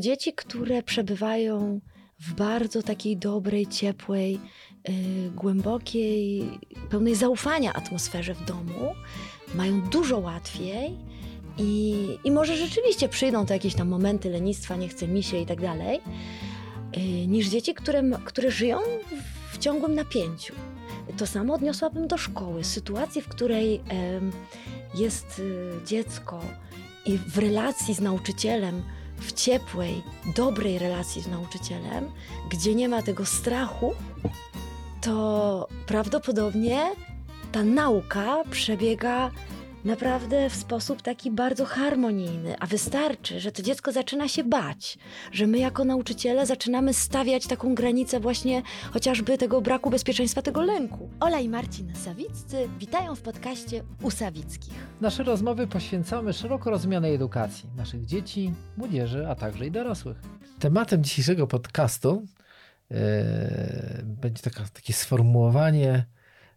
Dzieci, które przebywają w bardzo takiej dobrej, ciepłej, yy, głębokiej, pełnej zaufania atmosferze w domu, mają dużo łatwiej i, i może rzeczywiście przyjdą to jakieś tam momenty lenistwa, nie chce mi się i tak dalej, yy, niż dzieci, które, które żyją w, ciągłym napięciu. To samo odniosłabym do szkoły. Sytuacji, w której yy, jest dziecko i w relacji z nauczycielem, w ciepłej, dobrej relacji z nauczycielem, gdzie nie ma tego strachu, to prawdopodobnie ta nauka przebiega naprawdę w sposób taki bardzo harmonijny, a wystarczy, że to dziecko zaczyna się bać, że my jako nauczyciele zaczynamy stawiać taką granicę właśnie chociażby tego braku bezpieczeństwa, tego lęku. Ola i Marcin Sawiccy witają w podcaście u Sawickich. Nasze rozmowy poświęcamy szeroko rozumianej edukacji naszych dzieci, młodzieży, a także i dorosłych. Tematem dzisiejszego podcastu yy, będzie taka, takie sformułowanie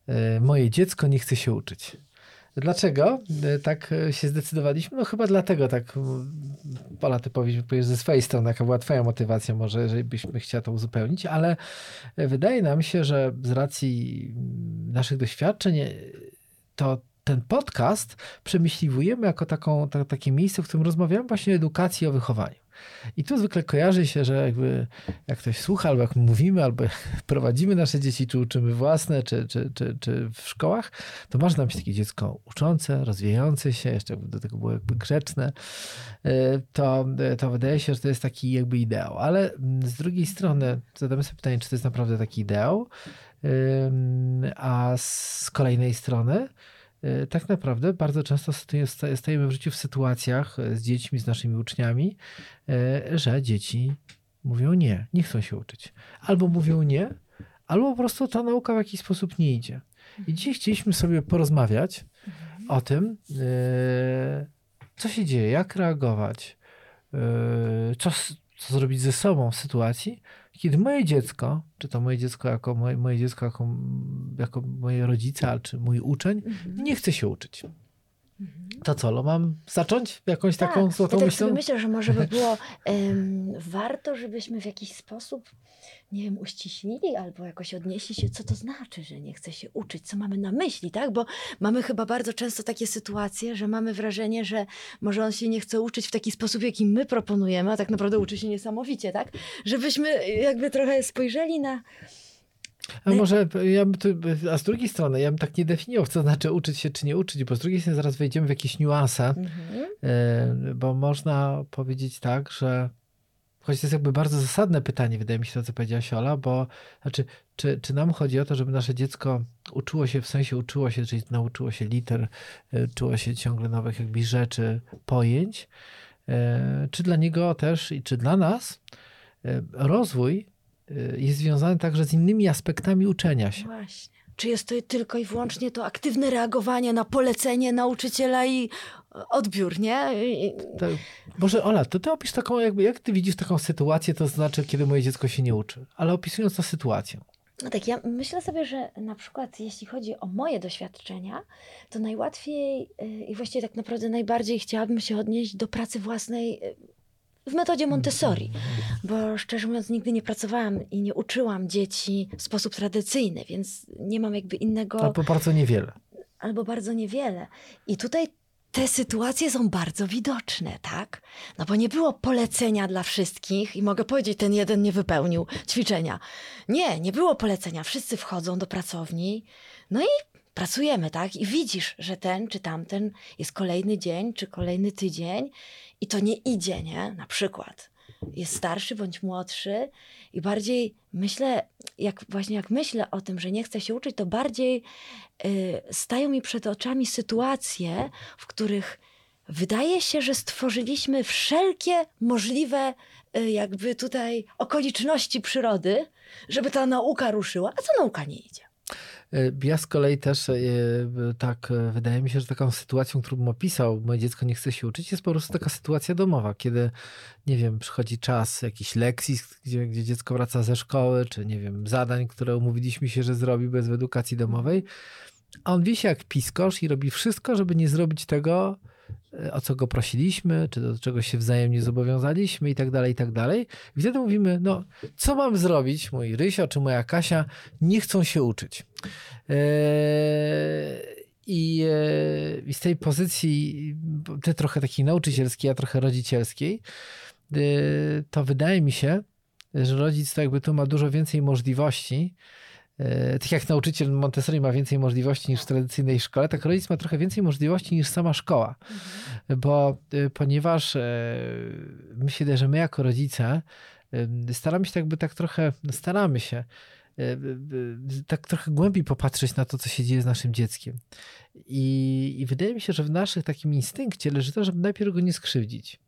yy, moje dziecko nie chce się uczyć. Dlaczego tak się zdecydowaliśmy? No chyba dlatego tak, Pola, ty powiesz, ze swojej strony, jaka była twoja motywacja, może jeżeli byśmy chciała to uzupełnić, ale wydaje nam się, że z racji naszych doświadczeń to ten podcast przemyśliwujemy jako taką, takie miejsce, w którym rozmawiamy właśnie o edukacji i o wychowaniu. I tu zwykle kojarzy się, że jakby jak ktoś słucha, albo jak mówimy, albo prowadzimy nasze dzieci, czy uczymy własne, czy, czy, czy, czy w szkołach, to masz nam się takie dziecko uczące, rozwijające się, jeszcze do tego było jakby grzeczne, to, to wydaje się, że to jest taki jakby ideał. Ale z drugiej strony zadamy sobie pytanie, czy to jest naprawdę taki ideał, a z kolejnej strony tak naprawdę bardzo często stajemy w życiu w sytuacjach z dziećmi, z naszymi uczniami, że dzieci mówią nie, nie chcą się uczyć. Albo mówią nie, albo po prostu ta nauka w jakiś sposób nie idzie. I dzisiaj chcieliśmy sobie porozmawiać o tym, co się dzieje, jak reagować, co, co zrobić ze sobą w sytuacji, kiedy moje dziecko, czy to moje dziecko jako moje, moje dziecko jako, jako moje rodzice, czy mój uczeń, mhm. nie chce się uczyć. Mhm. To co, no mam zacząć jakąś tak, taką złotą ja tak myślą? myślę, że może by było um, warto, żebyśmy w jakiś sposób, nie wiem, uściślili albo jakoś odnieśli się, co to znaczy, że nie chce się uczyć, co mamy na myśli, tak? Bo mamy chyba bardzo często takie sytuacje, że mamy wrażenie, że może on się nie chce uczyć w taki sposób, jaki my proponujemy, a tak naprawdę uczy się niesamowicie, tak? Żebyśmy jakby trochę spojrzeli na a może ja bym tu, a z drugiej strony, ja bym tak nie definiował, co znaczy uczyć się czy nie uczyć, bo z drugiej strony zaraz wejdziemy w jakieś niuanse, mhm. E, bo można powiedzieć tak, że choć to jest jakby bardzo zasadne pytanie, wydaje mi się to, co powiedziała Siola, bo znaczy, czy, czy nam chodzi o to, żeby nasze dziecko uczyło się, w sensie uczyło się, czyli nauczyło się liter, e, uczyło się ciągle nowych jakby rzeczy, pojęć, e, czy dla niego też i czy dla nas rozwój jest związany także z innymi aspektami uczenia się. Właśnie. Czy jest to tylko i wyłącznie to aktywne reagowanie na polecenie nauczyciela i odbiór, nie? To, może Ola, to ty opisz taką, jakby, jak ty widzisz taką sytuację, to znaczy, kiedy moje dziecko się nie uczy, ale opisując tę sytuację. No tak, ja myślę sobie, że na przykład jeśli chodzi o moje doświadczenia, to najłatwiej y, i właściwie tak naprawdę najbardziej chciałabym się odnieść do pracy własnej y, w metodzie Montessori, bo szczerze mówiąc nigdy nie pracowałam i nie uczyłam dzieci w sposób tradycyjny, więc nie mam jakby innego... Albo bardzo niewiele. Albo bardzo niewiele. I tutaj te sytuacje są bardzo widoczne, tak? No bo nie było polecenia dla wszystkich i mogę powiedzieć, ten jeden nie wypełnił ćwiczenia. Nie, nie było polecenia. Wszyscy wchodzą do pracowni, no i pracujemy, tak? I widzisz, że ten czy tamten jest kolejny dzień, czy kolejny tydzień i to nie idzie, nie? Na przykład jest starszy bądź młodszy i bardziej myślę, jak właśnie jak myślę o tym, że nie chcę się uczyć, to bardziej y, stają mi przed oczami sytuacje, w których wydaje się, że stworzyliśmy wszelkie możliwe y, jakby tutaj okoliczności przyrody, żeby ta nauka ruszyła, a co nauka nie idzie. E, ja z kolei też e, tak, e, wydaje mi się, że taką sytuacją, którą opisał, moje dziecko nie chce się uczyć, jest po prostu taka sytuacja domowa, kiedy, nie wiem, przychodzi czas jakiś lekcji, gdzie, gdzie dziecko wraca ze szkoły, czy nie wiem, zadań, które umówiliśmy się, że zrobi bez edukacji domowej, a on wisi jak piskosz i robi wszystko, żeby nie zrobić tego, o co go prosiliśmy, czy do czego się wzajemnie zobowiązaliśmy i tak dalej, i tak dalej. I wtedy mówimy, no co mam zrobić? Mój Rysio czy moja Kasia nie chcą się uczyć. Eee, i, e, I z tej pozycji, ty trochę takiej nauczycielskiej, a trochę rodzicielskiej, e, to wydaje mi się, że rodzic to jakby tu ma dużo więcej możliwości. E, tak jak nauczyciel Montessori ma więcej możliwości niż w tradycyjnej szkole, tak rodzic ma trochę więcej możliwości niż sama szkoła. Mhm. Bo ponieważ myślę, że my jako rodzice staramy się tak jakby tak trochę, staramy się E, tak trochę głębiej popatrzeć na to, co się dzieje z naszym dzieckiem. I, i wydaje mi się, że w naszym takim instynkcie leży to, żeby najpierw go nie skrzywdzić.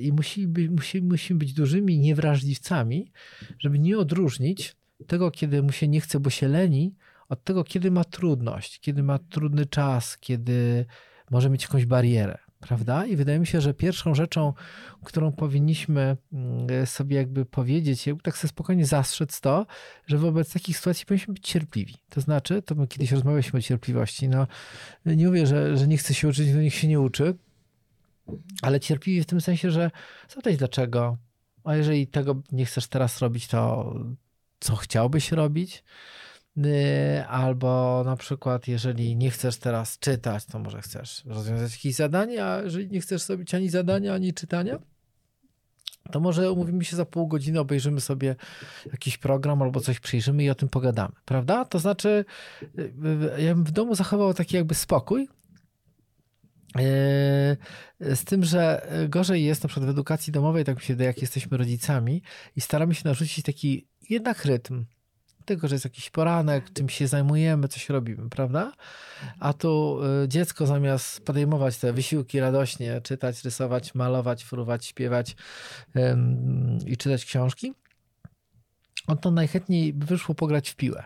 I musimy, musimy, musimy być dużymi niewrażliwcami, żeby nie odróżnić tego, kiedy mu się nie chce, bo się leni, od tego, kiedy ma trudność, kiedy ma trudny czas, kiedy może mieć jakąś barierę prawda? I wydaje mi się, że pierwszą rzeczą, którą powinniśmy mm, sobie jakby powiedzieć, tak sobie spokojnie zastrzec to, że wobec takich sytuacji powinniśmy być cierpliwi. To znaczy, to my kiedyś rozmawialiśmy o cierpliwości, no nie mówię, że, że nie chce się uczyć, to niech się nie uczy, ale cierpliwi w tym sensie, że zapytać dlaczego, a jeżeli tego nie chcesz teraz robić, to co chciałbyś robić? Y, albo na przykład, jeżeli nie chcesz teraz czytać, to może chcesz rozwiązać jakieś zadanie, a jeżeli nie chcesz zrobić ani zadania, ani czytania, to może umówimy się za pół godziny, obejrzymy sobie jakiś program albo coś przyjrzymy i o tym pogadamy, prawda? To znaczy, y, y, ja bym w domu zachował taki jakby spokój, z tym, że gorzej jest na przykład w edukacji domowej, tak się jak jesteśmy rodzicami i staramy się narzucić taki jednak rytm tylko, że jest jakiś poranek, czym się zajmujemy, coś robimy, prawda? A tu y, dziecko zamiast podejmować te wysiłki radośnie, czytać, rysować, malować, fruwać, śpiewać i czytać książki, on to najchętniej by wyszło pograć w piłę.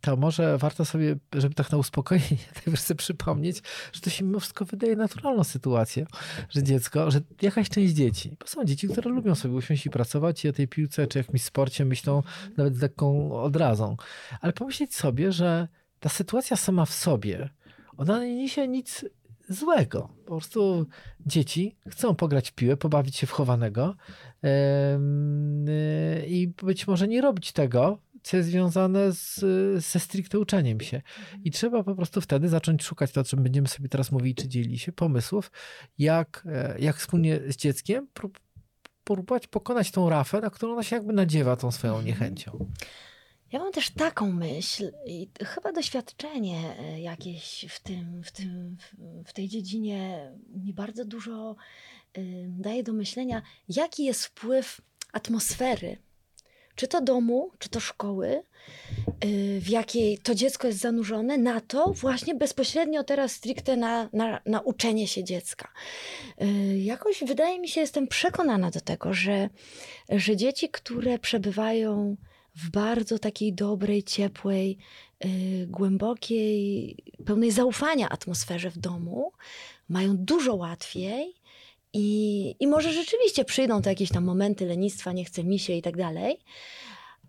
To może warto sobie, żeby tak na uspokojenie najpierw sobie przypomnieć, że to się mimo wszystko wydaje naturalną sytuacją, że dziecko, że jakaś część dzieci, bo są dzieci, które lubią sobie usiąść i pracować i o tej piłce czy jakimś sporcie myślą nawet z lekką odrazą. Ale pomyśleć sobie, że ta sytuacja sama w sobie, ona nie niesie nic złego. Po prostu dzieci chcą pograć w piłę, pobawić się w chowanego yy, i być może nie robić tego, co jest związane z, ze stricte uczeniem się. I trzeba po prostu wtedy zacząć szukać to, o czym będziemy sobie teraz mówili, czy dzieli się, pomysłów, jak, e, jak wspólnie z dzieckiem próbować pokonać tą rafę, na którą ona się jakby nadziewa tą swoją niechęcią. Ja mam też taką myśl i chyba doświadczenie e, jakieś w, tym, w, tym, w tej dziedzinie mi bardzo dużo daje do myślenia, jaki jest wpływ atmosfery, czy to domu, czy to szkoły, y, w jakiej to dziecko jest zanurzone, na to właśnie bezpośrednio teraz stricte na, na, na uczenie się dziecka. Y, jakoś wydaje mi się, jestem przekonana do tego, że, że dzieci, które przebywają w bardzo takiej dobrej, ciepłej, yy, głębokiej, pełnej zaufania atmosferze w domu, mają dużo łatwiej i, i może rzeczywiście przyjdą to jakieś tam momenty lenistwa, nie chce mi się i tak dalej,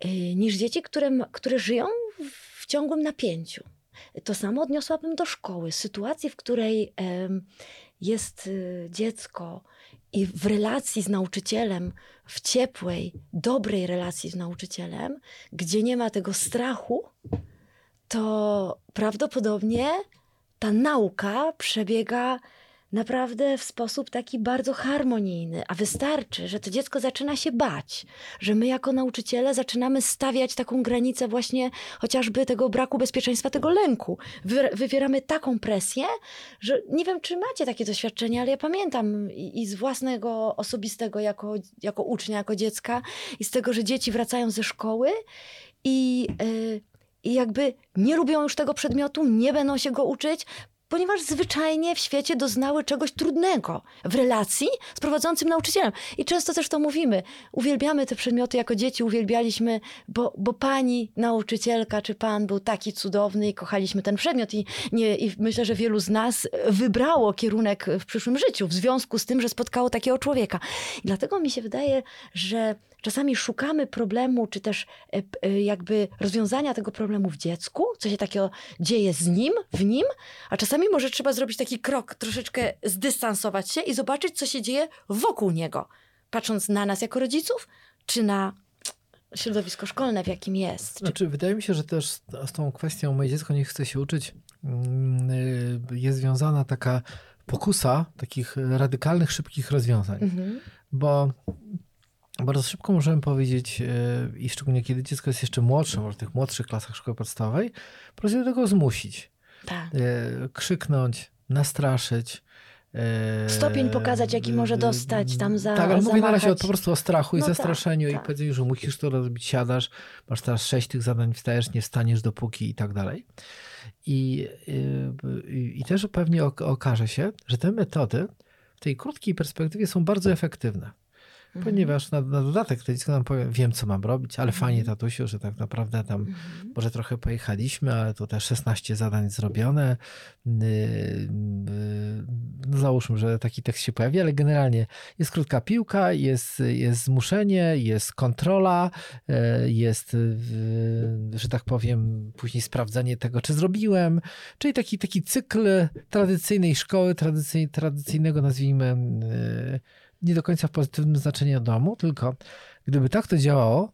yy, niż dzieci, które, które żyją w, ciągłym napięciu. To samo odniosłabym do szkoły. Sytuacji, w której jest dziecko i w relacji z nauczycielem, w ciepłej, dobrej relacji z nauczycielem, gdzie nie ma tego strachu, to prawdopodobnie ta nauka przebiega naprawdę w sposób taki bardzo harmonijny, a wystarczy, że to dziecko zaczyna się bać, że my jako nauczyciele zaczynamy stawiać taką granicę właśnie chociażby tego braku bezpieczeństwa, tego lęku. Wy, wywieramy taką presję, że nie wiem, czy macie takie doświadczenie, ale ja pamiętam i, i z własnego osobistego jako, jako ucznia, jako dziecka i z tego, że dzieci wracają ze szkoły i... Yy, i jakby nie lubią już tego przedmiotu, nie będą się go uczyć, ponieważ zwyczajnie w świecie doznały czegoś trudnego w relacji z prowadzącym nauczycielem. I często też to mówimy. Uwielbiamy te przedmioty jako dzieci, uwielbialiśmy, bo, bo pani nauczycielka czy pan był taki cudowny i kochaliśmy ten przedmiot. I, nie, I myślę, że wielu z nas wybrało kierunek w przyszłym życiu w związku z tym, że spotkało takiego człowieka. I dlatego mi się wydaje, że czasami szukamy problemu, czy też e, e, jakby rozwiązania tego problemu w dziecku, co się takiego dzieje z nim, w nim, a czasami może trzeba zrobić taki krok, troszeczkę zdystansować się i zobaczyć, co się dzieje wokół niego, patrząc na nas jako rodziców, czy na środowisko szkolne, w jakim jest. Czy... Znaczy, wydaje mi się, że też z, tą kwestią moje dziecko nie chce się uczyć mm, y, jest związana taka pokusa takich radykalnych, szybkich rozwiązań. Mhm. Bo bardzo szybko możemy powiedzieć, y, i szczególnie kiedy dziecko jest jeszcze młodsze, może w tych młodszych klasach szkoły podstawowej, po prostu do tego zmusić. Tak. Y, Krzyknąć, nastraszyć. y, Stopień pokazać, jaki może dostać tam za- Tak, ale mówię na razie po prostu o strachu i No tak, zastraszeniu i tak. powiedzeniu, że musisz to robić, siadasz, masz teraz sześć tych zadań, wstajesz, nie wstaniesz dopóki i tak dalej. I, i, i też pewnie ok- okaże się, że te metody w tej krótkiej perspektywie są bardzo efektywne. Mhm. Ponieważ na, na dodatek to dziecko nam powie, wiem co mam robić, ale fajnie tatusiu, że tak naprawdę tam Mhm. może trochę pojechaliśmy, ale też 16 zadań zrobione. Yy, yy, załóżmy, że taki tekst się pojawi, ale generalnie jest krótka piłka, jest, jest zmuszenie, jest kontrola, yy, jest, yy, że tak powiem, później sprawdzenie tego, czy zrobiłem. Czyli taki, taki cykl tradycyjnej szkoły, tradycyj, tradycyjnego, nazwijmy, yy, nie do końca w pozytywnym znaczeniu domu, tylko gdyby tak to działało,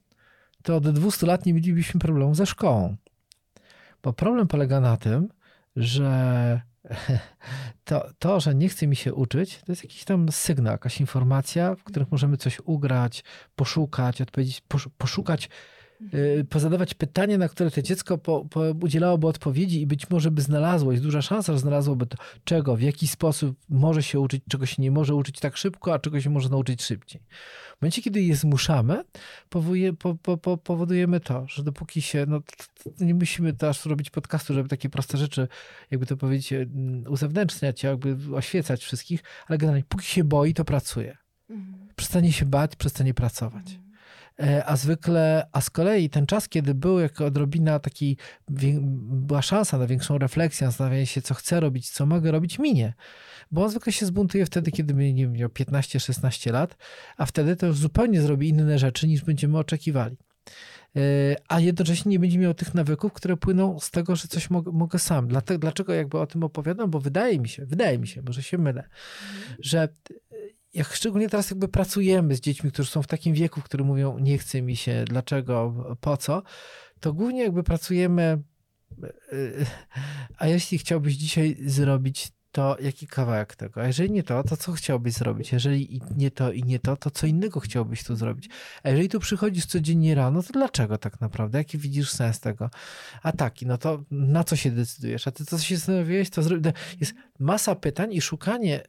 to od 200 lat nie mielibyśmy problemu ze szkołą. Bo problem polega na tym, że to, to, że nie chce mi się uczyć, to jest jakiś tam sygnał, jakaś informacja, w których możemy coś ugrać, poszukać, odpowiedzieć, posz- poszukać, pozadawać pytanie, na które to dziecko po, po udzielałoby odpowiedzi i być może by znalazło, jest duża szansa, że znalazłoby to, czego, w jaki sposób może się uczyć, czego się nie może uczyć tak szybko, a czego się może nauczyć szybciej. W momencie, kiedy je zmuszamy, powoduje, po, po, po, powodujemy to, że dopóki się, no nie musimy też robić podcastu, żeby takie proste rzeczy, jakby to powiedzieć, mm, uzewnętrzniać, jakby oświecać wszystkich, ale generalnie póki się boi, to pracuje. Mhm. Przestanie się bać, przestanie pracować. E, A zwykle, a z kolei ten czas, kiedy był jako odrobina wię- była szansa na większą refleksję, zastanawianie się, co chcę robić, co mogę robić, minie. Bo on zwykle się zbuntuje wtedy, kiedy będzie miał 15-16 lat, a wtedy to już zupełnie zrobi inne rzeczy, niż będziemy oczekiwali. E, A jednocześnie nie będzie miał tych nawyków, które płyną z tego, że coś mogę, mogę sam. Dlatego, dlaczego jakby o tym opowiadam? Bo wydaje mi się, wydaje mi się, może się mylę, że e, jak szczególnie teraz jakby pracujemy z dziećmi, którzy są w takim wieku, w mówią nie chce mi się, dlaczego, po co, to głównie jakby pracujemy yy, a jeśli chciałbyś dzisiaj zrobić to jaki kawałek tego? A jeżeli nie to, to co chciałbyś zrobić? Jeżeli nie to i nie to, to co innego chciałbyś tu zrobić? A jeżeli tu przychodzisz codziennie rano, to dlaczego tak naprawdę? Jaki widzisz sens tego? A taki, no to na co się decydujesz? A ty co się zastanowiłeś, to zrobić? Jest masa pytań i szukanie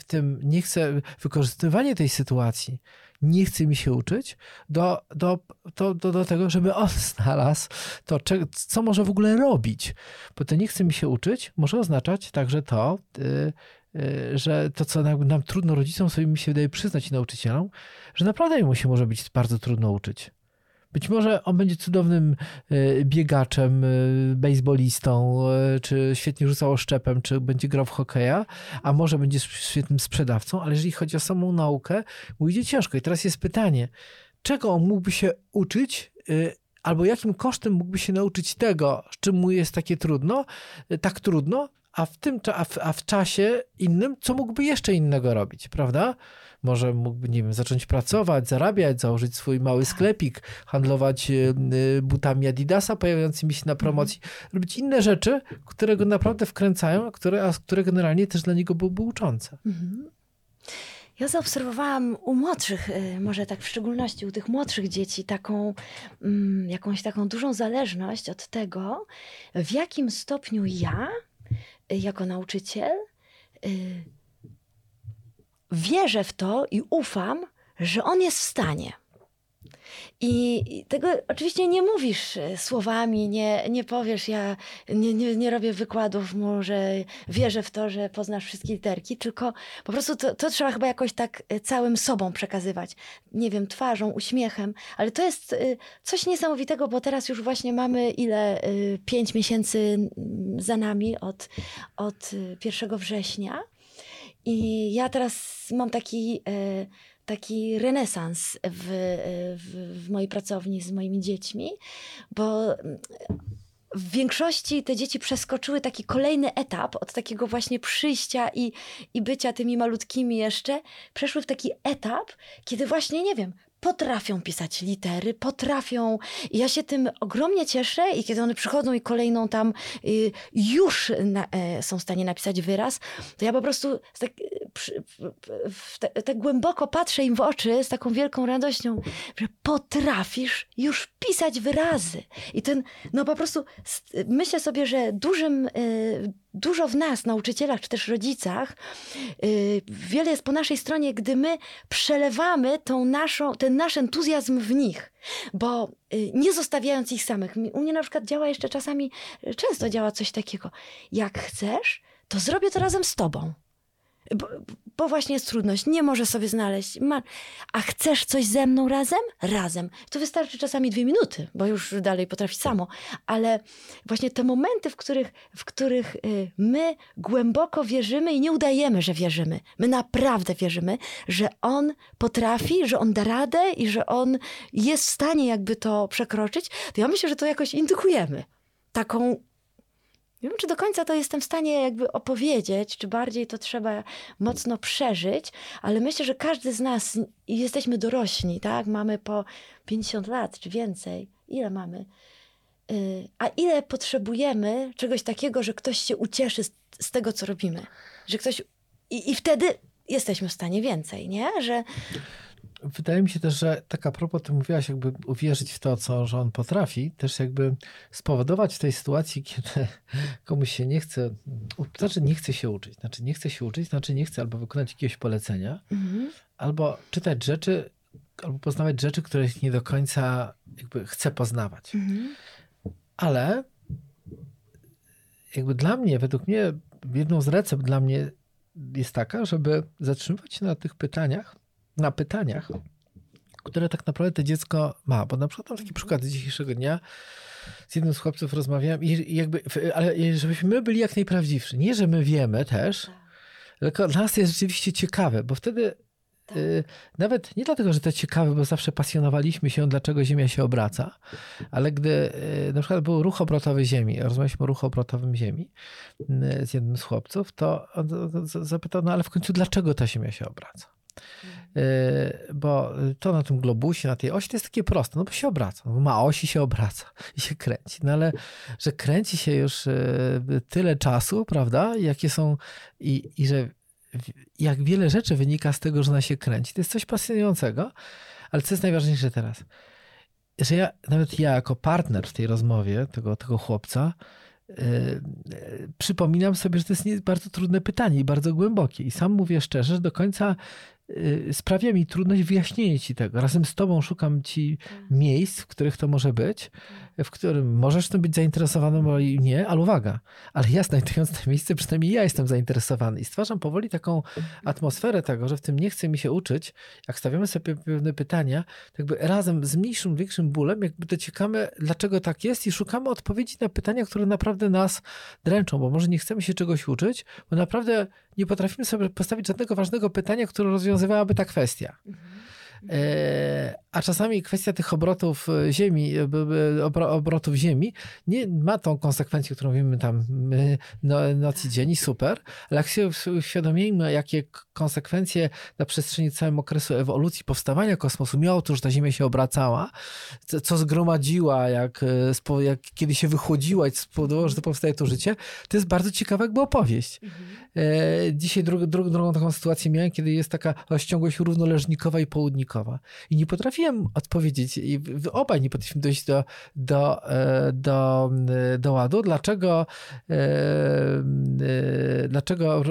w tym, nie chcę, wykorzystywanie tej sytuacji, nie chce mi się uczyć, do, do, do, do, do tego, żeby on znalazł to, cze- co może w ogóle robić. Bo to nie chce mi się uczyć, może oznaczać także to, y, y, że to, co nam, nam trudno rodzicom sobie mi się wydaje przyznać i nauczycielom, że naprawdę mu się może być bardzo trudno uczyć. Być może on będzie cudownym y, biegaczem, y, bejsbolistą, y, czy świetnie rzucał szczepem, czy będzie grał w hokeja, a może będzie świetnym sprzedawcą, ale jeżeli chodzi o samą naukę, mu idzie ciężko. I teraz jest pytanie, czego on mógłby się uczyć, albo jakim kosztem mógłby się nauczyć tego, z czym mu jest takie trudno, tak trudno, a w, tym, a w, a w czasie innym, co mógłby jeszcze innego robić, prawda? Może mógłby, nie wiem, zacząć pracować, zarabiać, założyć swój mały sklepik, handlować y, y, butami Adidasa pojawiającymi się na promocji, robić inne rzeczy, które go naprawdę wkręcają, a które, a które generalnie też dla niego byłyby uczące. Mhm. Ja zaobserwowałam u młodszych, y, może tak w szczególności u tych młodszych dzieci, taką mm, jakąś taką dużą zależność od tego, w jakim stopniu ja, jako nauczyciel, y, wierzę w to i ufam, że on jest w stanie. I tego oczywiście nie mówisz e, słowami, nie, nie powiesz, ja nie, nie, nie robię wykładów mu, że wierzę w to, że poznasz wszystkie literki, tylko po prostu to, to trzeba chyba jakoś tak e, całym sobą przekazywać. Nie wiem, twarzą, uśmiechem, ale to jest e, coś niesamowitego, bo teraz już właśnie mamy ile? Pięć miesięcy za nami od, od e, 1 września. I ja teraz mam taki, taki renesans w, w, w mojej pracowni z moimi dziećmi, bo w większości te dzieci przeskoczyły taki kolejny etap od takiego właśnie przyjścia i, i bycia tymi malutkimi jeszcze, przeszły w taki etap, kiedy właśnie, nie wiem, potrafią pisać litery, potrafią. I ja się tym ogromnie cieszę i kiedy one przychodzą i kolejną tam y, już na, e, są w stanie napisać wyraz, to ja po prostu tak, przy, te, tak głęboko patrzę im w oczy z taką wielką radością, że potrafisz już pisać wyrazy. I ten, no po prostu myślę sobie, że dużym, y, dużo w nas, nauczycielach czy też rodzicach, y, wiele jest po naszej stronie, gdy my przelewamy tą naszą, ten nasz entuzjazm w nich, bo y, nie zostawiając ich samych. U mnie na przykład działa jeszcze czasami, często działa coś takiego. Jak chcesz, to zrobię to razem z tobą. Bo, bo, właśnie jest trudność, nie może sobie znaleźć. Ma... A chcesz coś ze mną razem? Razem. To wystarczy czasami dwie minuty, bo już dalej potrafi samo. Ale właśnie te momenty, w których, w których y, my głęboko wierzymy i nie udajemy, że wierzymy. My naprawdę wierzymy, że on potrafi, że on da radę i że on jest w stanie jakby to przekroczyć. To ja myślę, że to jakoś indykujemy. Taką nie wiem, czy do końca to jestem w stanie jakby opowiedzieć, czy bardziej to trzeba mocno przeżyć, ale myślę, że każdy z nas, jesteśmy dorośli, tak? Mamy po 50 lat czy więcej. Ile mamy? Y, a ile potrzebujemy czegoś takiego, że ktoś się ucieszy z, z tego, co robimy? Że ktoś. I, I wtedy jesteśmy w stanie więcej, nie? Że wydaje mi się też, że tak a propos, ty mówiłaś, jakby uwierzyć w to, co że on potrafi, też jakby spowodować w tej sytuacji, kiedy komuś się nie chce, znaczy nie chce się uczyć, znaczy nie chce się uczyć, znaczy nie chce albo wykonać jakiegoś polecenia, mhm. albo czytać rzeczy, albo poznawać rzeczy, których nie do końca jakby chce poznawać. Mhm. Ale jakby dla mnie, według mnie, jedną z recept dla mnie jest taka, żeby zatrzymywać się na tych pytaniach, na pytaniach, które tak naprawdę to dziecko ma. Bo na przykład mam taki przykład z dzisiejszego dnia. Z jednym z chłopców rozmawiałem i jakby, ale żebyśmy my byli jak najprawdziwsi. Nie, że my wiemy też, tylko dla nas jest rzeczywiście ciekawe, bo wtedy y, nawet nie dlatego, że to ciekawe, bo zawsze pasjonowaliśmy się, dlaczego Ziemia się obraca, ale gdy y, na przykład był ruch obrotowy Ziemi, rozmawialiśmy o ruchu obrotowym Ziemi y, z jednym z chłopców, to on zapytał, no ale w końcu dlaczego ta Ziemia się obraca? Y, bo to na tym globusie, na tej osi to jest takie proste, no bo się obraca, no bo ma osi się obraca i się kręci, no ale że kręci się już y, tyle czasu, prawda, jakie są i, i że jak wiele rzeczy wynika z tego, że ona się kręci, to jest coś pasjonującego, ale co jest najważniejsze teraz, że ja, nawet ja jako partner w tej rozmowie tego, tego chłopca, Yy, przypominam sobie, że to jest bardzo trudne pytanie i bardzo głębokie. I sam mówię szczerze, że do końca Y, sprawia mi trudność wyjaśnienie ci tego. Razem z tobą szukam ci tak. miejsc, w których to może być, w którym możesz tym być zainteresowany, bo nie, ale uwaga, ale ja znajdując to miejsce, przynajmniej ja jestem zainteresowany i stwarzam powoli taką atmosferę tego, że w tym nie chce mi się uczyć. Jak stawiamy sobie pewne pytania, jakby razem z mniejszym, większym bólem, jakby dociekamy, dlaczego tak jest i szukamy odpowiedzi na pytania, które naprawdę nas dręczą, bo może nie chcemy się czegoś uczyć, bo naprawdę nie potrafimy sobie postawić żadnego ważnego pytania, które rozwiązywałaby ta kwestia. Mhm. E, a czasami kwestia tych obrotów e, ziemi, e, obrotów ziemi nie ma tą konsekwencję, którą wiemy tam no, noc i dzień, super, ale jak się uświadomimy, jakie konsekwencje na przestrzeni całego okresu ewolucji, powstawania kosmosu miało to, że ta Ziemia się obracała, co zgromadziła, jak, jak kiedy się wychłodziła i spowodowało, że to powstaje to życie, to jest bardzo ciekawa jakby opowieść. Mhm. Dzisiaj dru, dru, drugą taką sytuację miałem, kiedy jest taka rozciągłość równoleżnikowa i południkowa, i nie potrafiłem odpowiedzieć, i obaj nie potrafiliśmy dojść do, do, e, do, e, do ładu, dlaczego, e, dlaczego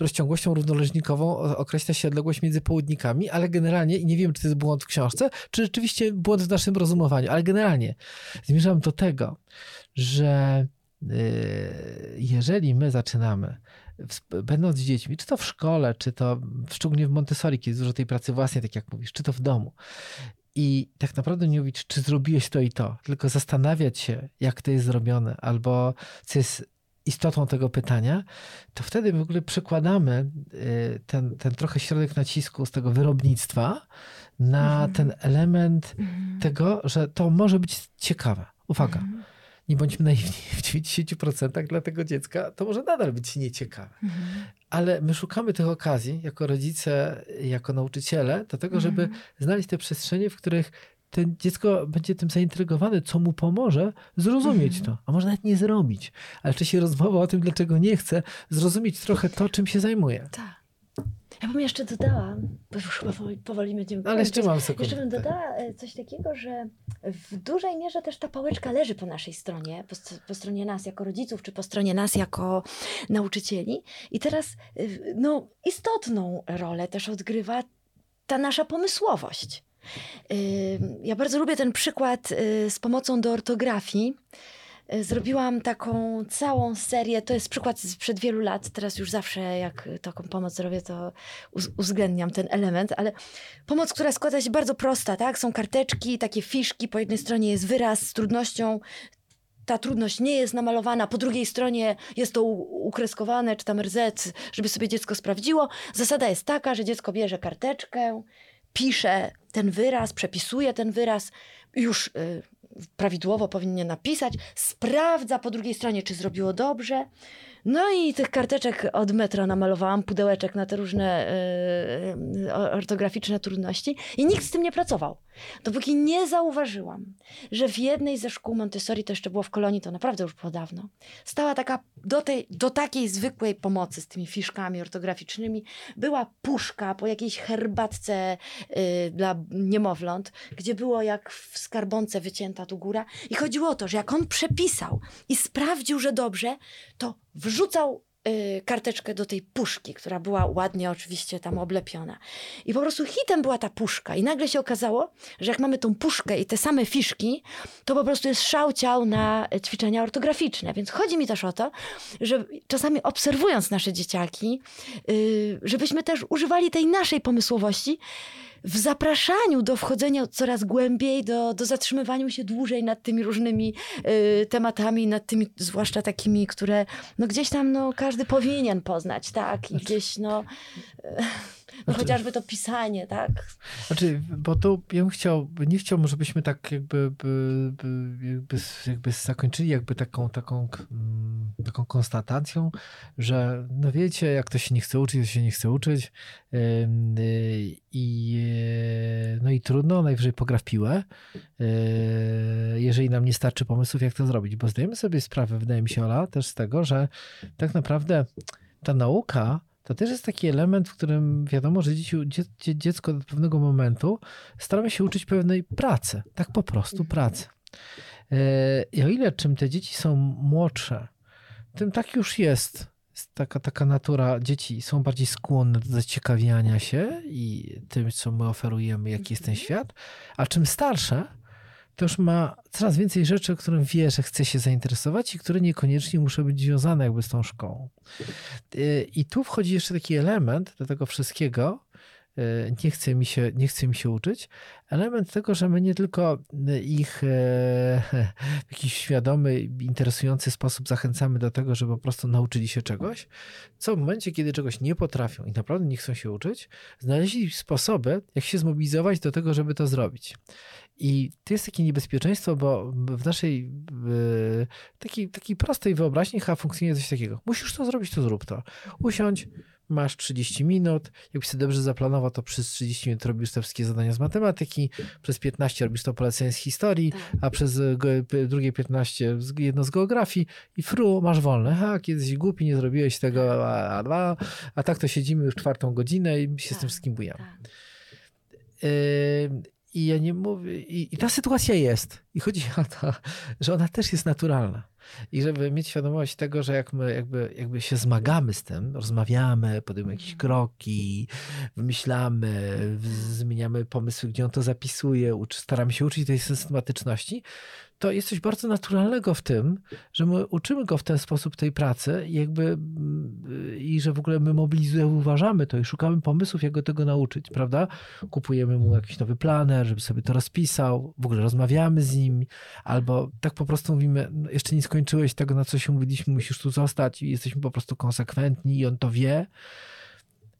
rozciągłością równoleżnikową określa się odległość między południkami, ale generalnie, i nie wiem, czy to jest błąd w książce, czy rzeczywiście błąd w naszym rozumowaniu, ale generalnie zmierzam do tego, że jeżeli my zaczynamy będąc z dziećmi, czy to w szkole, czy to szczególnie w Montessori, kiedy jest dużo tej pracy własnej, tak jak mówisz, czy to w domu. I tak naprawdę nie mówić, czy zrobiłeś to i to, tylko zastanawiać się, jak to jest zrobione, albo co jest istotą tego pytania, to wtedy w ogóle przekładamy y, ten, ten trochę środek nacisku z tego wyrobnictwa na Mhm. ten element Mhm. tego, że to może być ciekawe. Uwaga, Mhm. Nie bądźmy naiwni, w 90% dla tego dziecka to może nadal być nieciekawe. Mhm. Ale my szukamy tych okazji jako rodzice, jako nauczyciele, do tego, żeby Mhm. znaleźć te przestrzenie, w których to dziecko będzie tym zaintrygowane, co mu pomoże zrozumieć Mhm. to, a może nawet nie zrobić. Ale w czasie rozmowy o tym, dlaczego nie chce, zrozumieć trochę to, czym się zajmuje. Tak. Ja bym jeszcze dodała, bo już chyba powoli, będziemy Ale jeszcze mam sekundę. Jeszcze bym dodała e, coś takiego, że w dużej mierze też ta pałeczka leży po naszej stronie, po, po stronie nas jako rodziców, czy po stronie nas jako nauczycieli. I teraz y, no, istotną rolę też odgrywa ta nasza pomysłowość. Y, Ja bardzo lubię ten przykład z pomocą do ortografii. Y, Zrobiłam taką całą serię, to jest przykład sprzed wielu lat, teraz już zawsze jak taką pomoc robię, to uwzględniam ten element, ale pomoc, która składa się bardzo prosta, tak? Są karteczki, takie fiszki, po jednej stronie jest wyraz z trudnością, ta trudność nie jest namalowana, po drugiej stronie jest to ukreskowane, czy tam RZ, żeby sobie dziecko sprawdziło. Zasada jest taka, że dziecko bierze karteczkę, pisze ten wyraz, przepisuje ten wyraz, już y, prawidłowo powinien napisać, sprawdza po drugiej stronie, czy zrobiło dobrze. No i tych karteczek od metra namalowałam, pudełeczek na te różne y, y, ortograficzne trudności i nikt z tym nie pracował. Dopóki nie zauważyłam, że w jednej ze szkół Montessori, to jeszcze było w kolonii, to naprawdę już było dawno, stała taka, do, tej, do takiej zwykłej pomocy z tymi fiszkami ortograficznymi, była puszka po jakiejś herbatce y, dla niemowląt, gdzie było jak w skarbonce wycięta tu góra. I chodziło o to, że jak on przepisał i sprawdził, że dobrze, to wrzucał karteczkę do tej puszki, która była ładnie oczywiście tam oblepiona. I po prostu hitem była ta puszka. I nagle się okazało, że jak mamy tą puszkę i te same fiszki, to po prostu jest szał ciał na ćwiczenia ortograficzne. Więc chodzi mi też o to, że czasami obserwując nasze dzieciaki, y, żebyśmy też używali tej naszej pomysłowości w zapraszaniu do wchodzenia coraz głębiej, do, do zatrzymywania się dłużej nad tymi różnymi y, tematami, nad tymi zwłaszcza takimi, które no gdzieś tam no, każdy powinien poznać, tak? I gdzieś no, y, no chociażby to pisanie, tak? Znaczy, bo tu ja bym chciał, nie chciałbym, żebyśmy tak jakby, by, by, jakby, jakby zakończyli jakby taką, taką, mm, taką konstatacją, że no wiecie, jak ktoś się nie chce uczyć, to się nie chce uczyć i y, no i trudno, najwyżej pogra w piłę, y, jeżeli nam nie starczy pomysłów, jak to zrobić, bo zdajemy sobie sprawę, wydaje mi się, Ola, też z tego, że tak naprawdę ta nauka to też jest taki element, w którym wiadomo, że dzieci, dzie, dzie, dziecko do pewnego momentu staramy się uczyć pewnej pracy, tak po prostu pracy. Yy, I o ile czym te dzieci są młodsze, tym tak już jest. Jest Taka, taka natura, dzieci są bardziej skłonne do zaciekawiania się i tym, co my oferujemy, jaki jest ten świat, a czym starsze, to już ma coraz więcej rzeczy, o którym wie, że chce się zainteresować i które niekoniecznie muszą być związane jakby z tą szkołą. Yy, I tu wchodzi jeszcze taki element do tego wszystkiego. Yy, Nie chce mi się, nie chce mi się uczyć. Element tego, że my nie tylko ich e, w jakiś świadomy, interesujący sposób zachęcamy do tego, żeby po prostu nauczyli się czegoś, co w momencie, kiedy czegoś nie potrafią i naprawdę nie chcą się uczyć, znaleźli sposoby, jak się zmobilizować do tego, żeby to zrobić. I to jest takie niebezpieczeństwo, bo w naszej takiej, takiej prostej wyobraźni chyba funkcjonuje coś takiego. Musisz to zrobić, to zrób to. Usiądź, masz 30 minut. Jakbyś sobie dobrze zaplanował, to przez 30 minut robisz te wszystkie zadania z matematyki, przez 15 robisz to polecenie z historii, Tak. a przez p- drugie 15 z- jedno z geografii i fru, masz wolne. Ha, kiedyś głupi, nie zrobiłeś tego, a, a, a, tak to siedzimy już czwartą godzinę i się z tym Tak, wszystkim bujamy. Tak. I ja nie mówię, i, i ta sytuacja jest. I chodzi o to, że ona też jest naturalna. I żeby mieć świadomość tego, że jak my jakby, jakby się zmagamy z tym, rozmawiamy, podejmujemy jakieś kroki, wymyślamy, zmieniamy pomysły, gdzie on to zapisuje, staramy się uczyć tej systematyczności, to jest coś bardzo naturalnego w tym, że my uczymy go w ten sposób tej pracy jakby mm, i że w ogóle my mobilizujemy, uważamy to i szukamy pomysłów, jak go tego nauczyć, prawda? Kupujemy mu jakiś nowy planer, żeby sobie to rozpisał, w ogóle rozmawiamy z nim, albo tak po prostu mówimy, no jeszcze nie skończyłeś tego, na co się mówiliśmy, musisz tu zostać i jesteśmy po prostu konsekwentni i on to wie.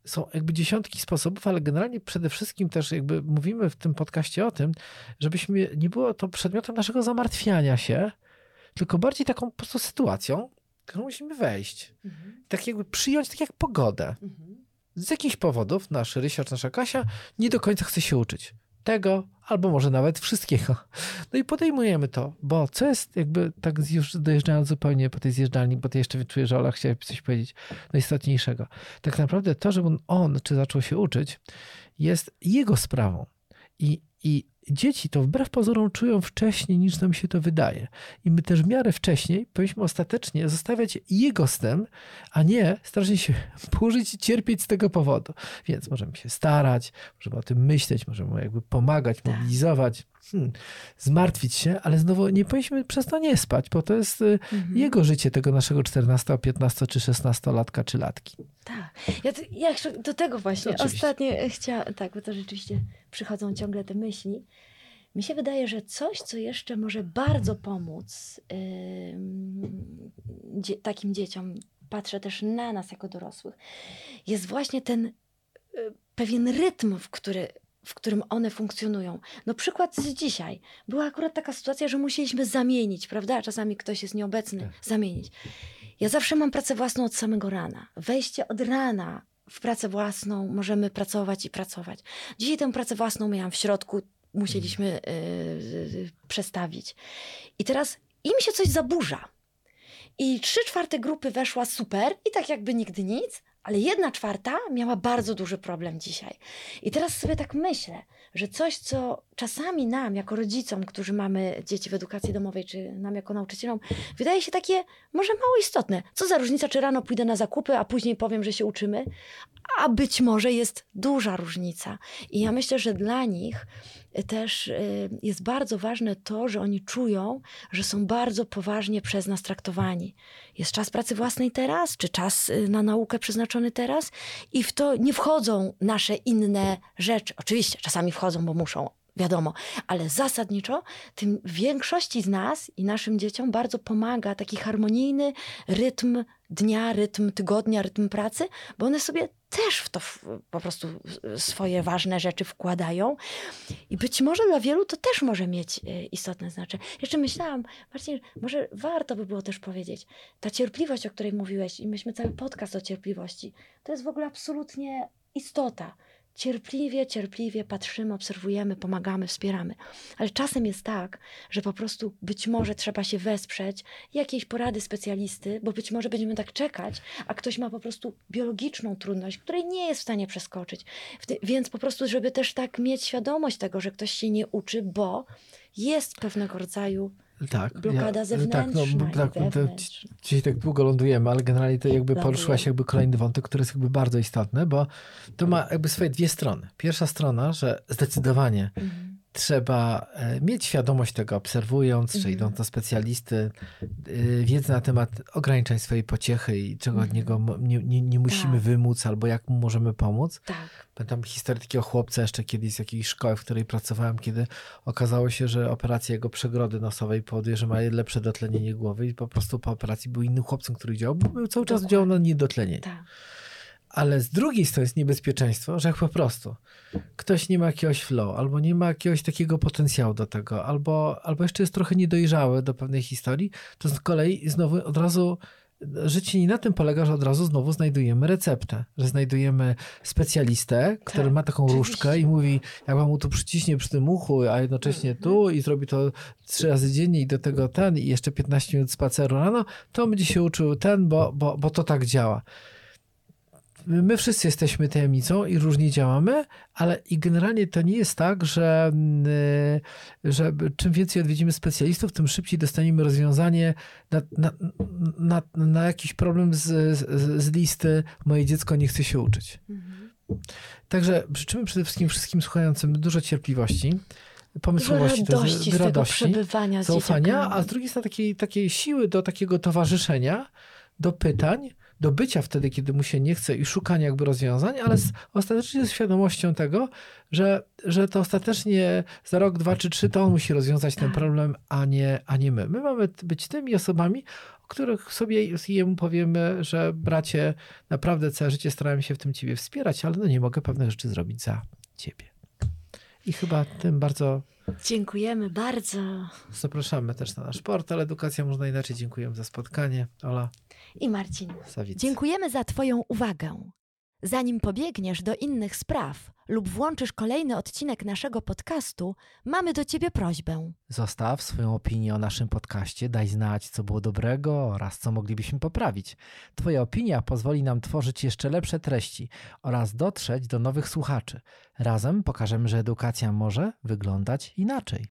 Są jakby dziesiątki sposobów, ale generalnie przede wszystkim też jakby mówimy w tym podcaście o tym, żebyśmy nie było to przedmiotem naszego zamartwiania się, tylko bardziej taką po prostu sytuacją, którą musimy wejść. Mhm. Tak jakby przyjąć tak jak pogodę. Mhm. Z jakichś powodów nasz Rysiarz, nasza Kasia nie do końca chce się uczyć tego, albo może nawet wszystkiego. No i podejmujemy to, bo co jest jakby tak już dojeżdżając zupełnie po tej zjeżdżalni, bo ty jeszcze czuję, że Ola chciała coś powiedzieć najistotniejszego. Tak naprawdę to, żeby on, on czy zaczął się uczyć, jest jego sprawą. I, I dzieci to wbrew pozorom czują wcześniej niż nam się to wydaje. I my też w miarę wcześniej powinniśmy ostatecznie zostawiać jego z tym, a nie strasznie się burzyć i cierpieć z tego powodu. Więc możemy się starać, możemy o tym myśleć, możemy jakby pomagać, Tak. mobilizować, hmm, zmartwić się, ale znowu nie powinniśmy przez to nie spać, bo to jest y, Mhm. jego życie, tego naszego 14, 15 czy 16 latka czy latki. Tak. Ja, t- ja do tego właśnie ostatnio chciałam, tak, bo to rzeczywiście przychodzą ciągle te myśli. Mi się wydaje, że coś, co jeszcze może bardzo pomóc ym, dzie- takim dzieciom, patrzę też na nas jako dorosłych, jest właśnie ten y, pewien rytm, w, który, w którym one funkcjonują. No przykład z dzisiaj. Była akurat taka sytuacja, że musieliśmy zamienić, prawda? Czasami ktoś jest nieobecny, Tak. zamienić. Ja zawsze mam pracę własną od samego rana. Wejście od rana w pracę własną możemy pracować i pracować. Dzisiaj tę pracę własną miałam w środku, musieliśmy yy, przestawić. I teraz im się coś zaburza. I trzy czwarte grupy weszła super i tak jakby nigdy nic, ale jedna czwarta miała bardzo duży problem dzisiaj. I teraz sobie tak myślę, że coś, co czasami nam, jako rodzicom, którzy mamy dzieci w edukacji domowej, czy nam jako nauczycielom, wydaje się takie może mało istotne. Co za różnica, czy rano pójdę na zakupy, a później powiem, że się uczymy? A być może jest duża różnica. I ja myślę, że dla nich też y, jest bardzo ważne to, że oni czują, że są bardzo poważnie przez nas traktowani. Jest czas pracy własnej teraz, czy czas y, na naukę przeznaczony teraz, i w to nie wchodzą nasze inne rzeczy. Oczywiście, czasami wchodzą, bo muszą, wiadomo, ale zasadniczo tym większości z nas i naszym dzieciom bardzo pomaga taki harmonijny rytm dnia, rytm tygodnia, rytm pracy, bo one sobie też w to po prostu swoje ważne rzeczy wkładają. I być może dla wielu to też może mieć e, istotne znaczenie. Jeszcze myślałam, Marcin, może warto by było też powiedzieć, ta cierpliwość, o której mówiłeś, i myśmy cały podcast o cierpliwości, to jest w ogóle absolutnie istota. Cierpliwie, cierpliwie patrzymy, obserwujemy, pomagamy, wspieramy. Ale czasem jest tak, że po prostu być może trzeba się wesprzeć jakiejś porady specjalisty, bo być może będziemy tak czekać, a ktoś ma po prostu biologiczną trudność, której nie jest w stanie przeskoczyć. Więc po prostu, żeby też tak mieć świadomość tego, że ktoś się nie uczy, bo jest pewnego rodzaju Tak. blokada ja- zewnętrzna tak, no, tak, to. Dzisiaj tak długo lądujemy, ale generalnie to jakby Lądujemy. poruszyłaś jakby kolejny wątek, który jest jakby bardzo istotny, bo to ma jakby swoje dwie strony. Pierwsza strona, że zdecydowanie Mhm. Trzeba e, mieć świadomość tego, obserwując, czy Mhm. idąc do specjalisty, y, wiedzę na temat ograniczeń swojej pociechy i czego od Mhm. niego mo- nie, nie, nie musimy Tak. wymóc, albo jak mu możemy pomóc. Tak. Pamiętam historię takiego chłopca jeszcze kiedyś z jakiejś szkoły, w której pracowałem, kiedy okazało się, że operacja jego przegrody nosowej powoduje, że ma lepsze dotlenienie głowy i po prostu po operacji był innym chłopcem, który działał, bo był cały czas Dokładnie. działał na niedotlenienie. Tak. Ale z drugiej strony jest niebezpieczeństwo, że jak po prostu ktoś nie ma jakiegoś flow, albo nie ma jakiegoś takiego potencjału do tego, albo, albo jeszcze jest trochę niedojrzały do pewnej historii, to z kolei znowu od razu życie nie na tym polega, że od razu znowu znajdujemy receptę, że znajdujemy specjalistę, który Tak, ma taką oczywiście. różdżkę i mówi, jak wam mu tu przyciśnie przy tym uchu, a jednocześnie Mhm. tu i zrobi to trzy razy dziennie i do tego ten i jeszcze 15 minut spaceru rano, to będzie się uczył ten, bo, bo, bo to tak działa my wszyscy jesteśmy tajemnicą i różnie działamy, ale i generalnie to nie jest tak, że, y, że czym więcej odwiedzimy specjalistów, tym szybciej dostaniemy rozwiązanie na, na, na, na jakiś problem z, z, z listy moje dziecko nie chce się uczyć. Mhm. Także życzymy przede wszystkim wszystkim słuchającym dużo cierpliwości, pomysłowości, do- radości z tego radości przebywania z zaufania, dzieciakami. a z drugiej strony takiej, takiej siły do takiego towarzyszenia, do pytań, do bycia wtedy, kiedy mu się nie chce i szukania jakby rozwiązań, ale z, ostatecznie z świadomością tego, że, że to ostatecznie za rok, dwa czy trzy to on musi rozwiązać ten problem, a nie, a nie my. My mamy być tymi osobami, o których sobie jemu powiemy, że bracie, naprawdę całe życie starałem się w tym ciebie wspierać, ale no nie mogę pewnych rzeczy zrobić za ciebie. I chyba tym bardzo Dziękujemy bardzo. zapraszamy też na nasz portal Edukacja Można Inaczej. Dziękuję za spotkanie. Ola I Marcin. Dziękujemy za Twoją uwagę. Zanim pobiegniesz do innych spraw lub włączysz kolejny odcinek naszego podcastu, mamy do Ciebie prośbę. Zostaw swoją opinię o naszym podcaście, daj znać, co było dobrego oraz co moglibyśmy poprawić. Twoja opinia pozwoli nam tworzyć jeszcze lepsze treści oraz dotrzeć do nowych słuchaczy. Razem pokażemy, że edukacja może wyglądać inaczej.